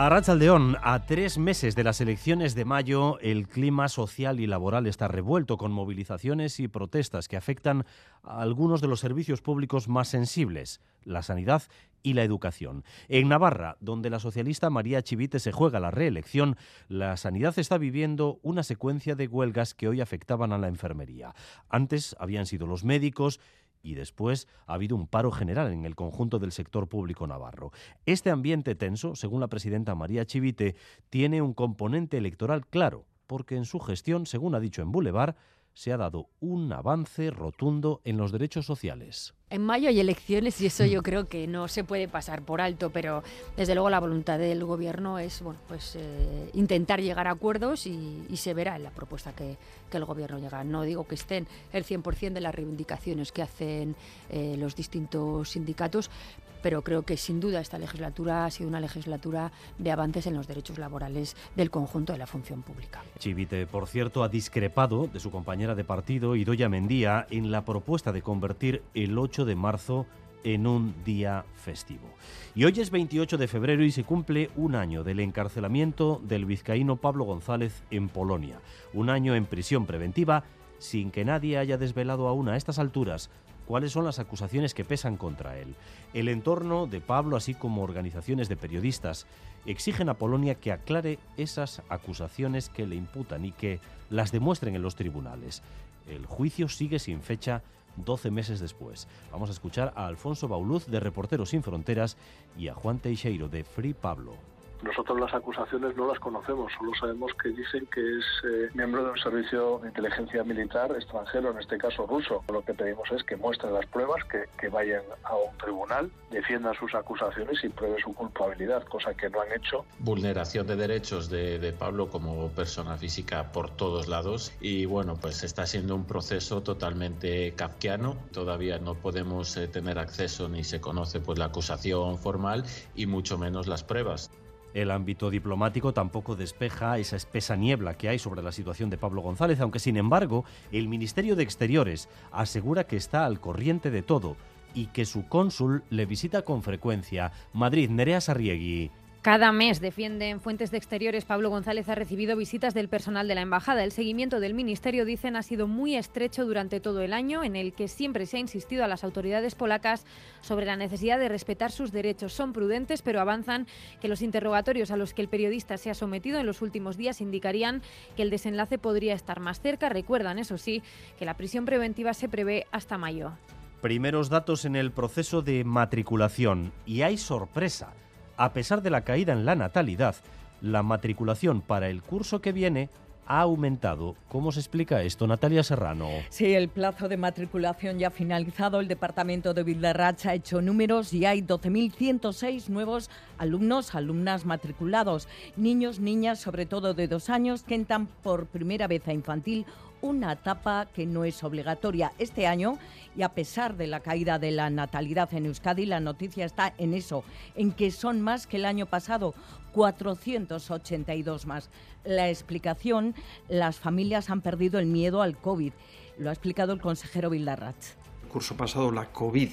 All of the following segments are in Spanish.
Arrachaldeón, a tres meses de las elecciones de mayo, el clima social y laboral está revuelto con movilizaciones y protestas que afectan a algunos de los servicios públicos más sensibles, la sanidad y la educación. En Navarra, donde la socialista María Chivite se juega la reelección, la sanidad está viviendo una secuencia de huelgas que hoy afectaban a la enfermería. Antes habían sido los médicos y después ha habido un paro general en el conjunto del sector público navarro. Este ambiente tenso, según la presidenta María Chivite, tiene un componente electoral claro, porque en su gestión, según ha dicho en Boulevard, se ha dado un avance rotundo en los derechos sociales. En mayo hay elecciones y eso yo creo que no se puede pasar por alto, pero desde luego la voluntad del gobierno es bueno, pues eh, intentar llegar a acuerdos y, se verá en la propuesta que, el gobierno llega. No digo que estén el 100% de las reivindicaciones que hacen eh, los distintos sindicatos, pero creo que sin duda esta legislatura ha sido una legislatura de avances en los derechos laborales del conjunto de la función pública. Chivite, por cierto, ha discrepado de su compañera de partido, Idoya Mendía, en la propuesta de convertir el 8 de marzo en un día festivo. Y hoy es 28 de febrero y se cumple un año del encarcelamiento del vizcaíno Pablo González en Polonia. Un año en prisión preventiva sin que nadie haya desvelado aún a estas alturas cuáles son las acusaciones que pesan contra él. El entorno de Pablo, así como organizaciones de periodistas, exigen a Polonia que aclare esas acusaciones que le imputan y que las demuestren en los tribunales. El juicio sigue sin fecha 12 meses después. Vamos a escuchar a Alfonso Bauluz de Reporteros Sin Fronteras y a Juan Teixeiro de Free Pablo. Nosotros las acusaciones no las conocemos, solo sabemos que dicen que es eh, miembro de un servicio de inteligencia militar extranjero, en este caso ruso. Lo que pedimos es que muestre las pruebas, que, vayan a un tribunal, defiendan sus acusaciones y pruebe su culpabilidad, cosa que no han hecho. Vulneración de derechos de, Pablo como persona física por todos lados y bueno, pues está siendo un proceso totalmente kafkiano. Todavía no podemos eh, tener acceso ni se conoce pues la acusación formal y mucho menos las pruebas. El ámbito diplomático tampoco despeja esa espesa niebla que hay sobre la situación de Pablo González, aunque sin embargo el Ministerio de Exteriores asegura que está al corriente de todo y que su cónsul le visita con frecuencia. Madrid, Nerea Sarriegui. Cada mes, defienden fuentes de exteriores, Pablo González ha recibido visitas del personal de la embajada. El seguimiento del ministerio, dicen, ha sido muy estrecho durante todo el año, en el que siempre se ha insistido a las autoridades polacas sobre la necesidad de respetar sus derechos. Son prudentes, pero avanzan que los interrogatorios a los que el periodista se ha sometido en los últimos días indicarían que el desenlace podría estar más cerca. Recuerdan, eso sí, que la prisión preventiva se prevé hasta mayo. Primeros datos en el proceso de matriculación. Y hay sorpresa a pesar de la caída en la natalidad, la matriculación para el curso que viene ha aumentado. ¿Cómo se explica esto, Natalia Serrano? Sí, el plazo de matriculación ya ha finalizado. El departamento de Vildarrach ha hecho números y hay 12.106 nuevos alumnos, alumnas matriculados, niños, niñas, sobre todo de dos años, que entran por primera vez a infantil una etapa que no es obligatoria este año y a pesar de la caída de la natalidad en Euskadi, la noticia está en eso, en que son más que el año pasado, 482 más. La explicación, las familias han perdido el miedo al COVID. Lo ha explicado el consejero Vildarratz. El curso pasado la COVID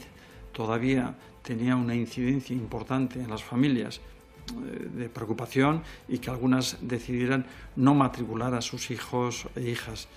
todavía tenía una incidencia importante en las familias eh, de preocupación y que algunas decidieran no matricular a sus hijos e hijas.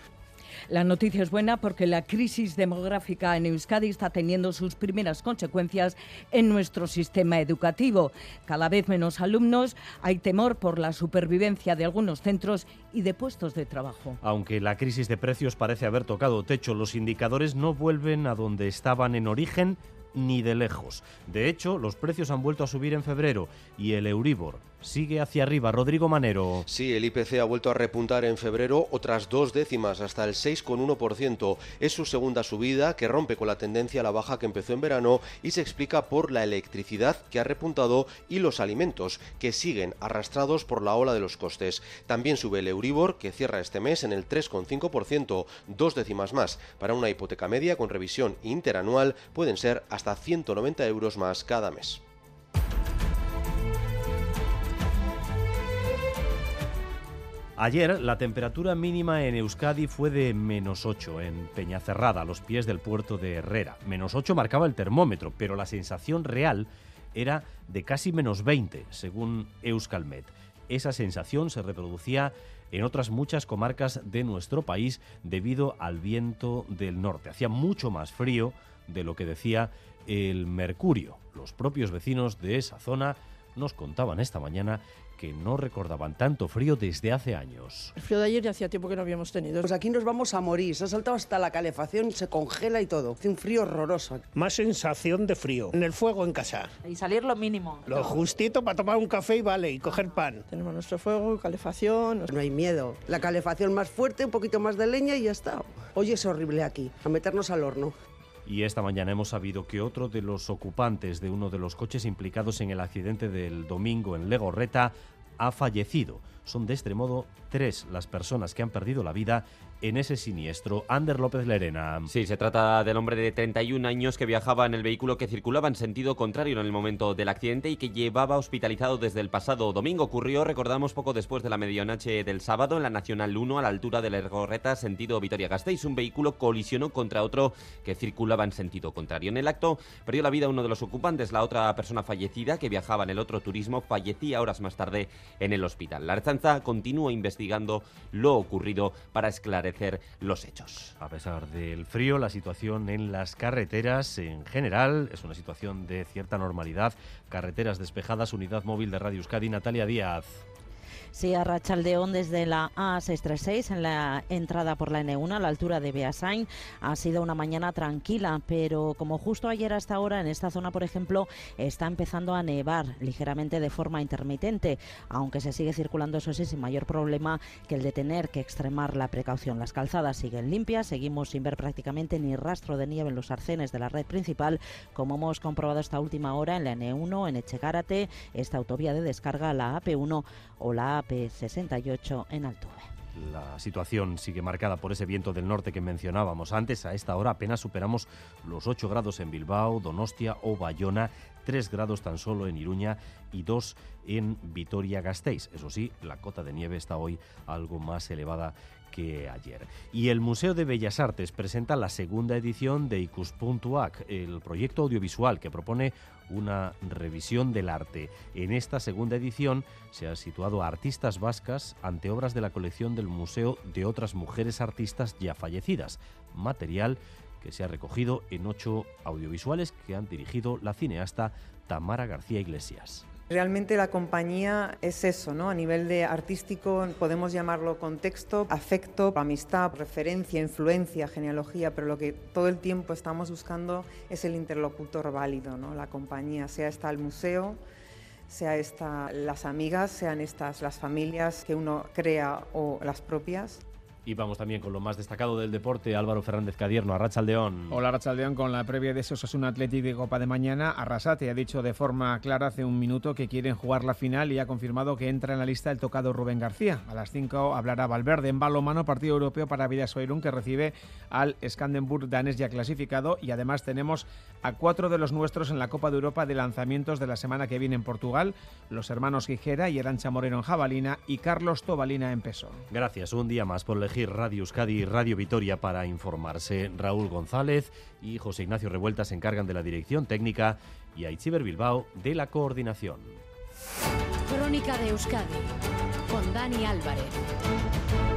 La noticia es buena porque la crisis demográfica en Euskadi está teniendo sus primeras consecuencias en nuestro sistema educativo. Cada vez menos alumnos, hay temor por la supervivencia de algunos centros y de puestos de trabajo. Aunque la crisis de precios parece haber tocado techo, los indicadores no vuelven a donde estaban en origen ni de lejos. De hecho, los precios han vuelto a subir en febrero y el Euribor sigue hacia arriba. Rodrigo Manero. Sí, el IPC ha vuelto a repuntar en febrero otras dos décimas, hasta el 6,1%. Es su segunda subida que rompe con la tendencia a la baja que empezó en verano y se explica por la electricidad que ha repuntado y los alimentos que siguen arrastrados por la ola de los costes. También sube el Euribor que cierra este mes en el 3,5%, dos décimas más. Para una hipoteca media con revisión interanual pueden ser hasta 190 euros más cada mes. Ayer la temperatura mínima en Euskadi fue de menos 8 en Peñacerrada, a los pies del puerto de Herrera. Menos 8 marcaba el termómetro, pero la sensación real era de casi menos 20, según Euskalmet. Esa sensación se reproducía en otras muchas comarcas de nuestro país debido al viento del norte. Hacía mucho más frío de lo que decía el mercurio. Los propios vecinos de esa zona nos contaban esta mañana que no recordaban tanto frío desde hace años. El frío de ayer ya hacía tiempo que no habíamos tenido. Pues aquí nos vamos a morir, se ha saltado hasta la calefacción, se congela y todo. Hace un frío horroroso. Más sensación de frío. En el fuego en casa. Y salir lo mínimo. Lo justito para tomar un café y vale, y coger pan. Tenemos nuestro fuego, calefacción. No hay miedo. La calefacción más fuerte, un poquito más de leña y ya está. Hoy es horrible aquí, a meternos al horno. Y esta mañana hemos sabido que otro de los ocupantes de uno de los coches implicados en el accidente del domingo en Legorreta ha fallecido. Son de este modo tres las personas que han perdido la vida en ese siniestro. Ander López Lerena. Sí, se trata del hombre de 31 años que viajaba en el vehículo que circulaba en sentido contrario en el momento del accidente y que llevaba hospitalizado desde el pasado domingo. Ocurrió, recordamos, poco después de la medianoche del sábado en la Nacional 1 a la altura de la Ergorreta, sentido Vitoria-Gasteiz. Un vehículo colisionó contra otro que circulaba en sentido contrario. En el acto perdió la vida uno de los ocupantes. La otra persona fallecida que viajaba en el otro turismo fallecía horas más tarde en el hospital. La Arzanza continúa investigando lo ocurrido para esclarecer los hechos. A pesar del frío, la situación en las carreteras en general es una situación de cierta normalidad. Carreteras despejadas, unidad móvil de Radio Euskadi, Natalia Díaz. Sí, a Rachaldeón desde la A636 en la entrada por la N1 a la altura de Beasain. Ha sido una mañana tranquila, pero como justo ayer hasta ahora en esta zona, por ejemplo, está empezando a nevar ligeramente de forma intermitente, aunque se sigue circulando, eso sí, sin mayor problema que el de tener que extremar la precaución. Las calzadas siguen limpias, seguimos sin ver prácticamente ni rastro de nieve en los arcenes de la red principal, como hemos comprobado esta última hora en la N1, en Echegárate, esta autovía de descarga, la AP1 o la AP68 en Altuve. La situación sigue marcada por ese viento del norte que mencionábamos antes. A esta hora apenas superamos los 8 grados en Bilbao, Donostia o Bayona, 3 grados tan solo en Iruña y 2 en Vitoria-Gasteiz. Eso sí, la cota de nieve está hoy algo más elevada Y el Museo de Bellas Artes presenta la segunda edición de Icus.ac, el proyecto audiovisual que propone una revisión del arte. En esta segunda edición se ha situado artistas vascas ante obras de la colección del Museo de otras mujeres artistas ya fallecidas, material que se ha recogido en ocho audiovisuales que han dirigido la cineasta Tamara García Iglesias. Realmente la compañía es eso, ¿no? A nivel de artístico podemos llamarlo contexto, afecto, amistad, referencia, influencia, genealogía, pero lo que todo el tiempo estamos buscando es el interlocutor válido, ¿no? La compañía, sea esta el museo, sea esta las amigas, sean estas las familias que uno crea o las propias. Y vamos también con lo más destacado del deporte, Álvaro Fernández Cadierno, Arrachaldeón. Hola Arrachaldeón, con la previa de esos un Athletic de Copa de mañana, Arrasate ha dicho de forma clara hace un minuto que quieren jugar la final y ha confirmado que entra en la lista el tocado Rubén García. A las 5 hablará Valverde en balomano, partido europeo para Vidasoirún que recibe al Skandenburg danés ya clasificado y además tenemos a cuatro de los nuestros en la Copa de Europa de lanzamientos de la semana que viene en Portugal, los hermanos Gijera y Arancha Moreno en jabalina y Carlos Tobalina en peso. Gracias, un día más por Radio Euskadi y Radio Vitoria para informarse. Raúl González y José Ignacio Revuelta se encargan de la dirección técnica y Aichiber Bilbao de la coordinación. Crónica de Euskadi con Dani Álvarez.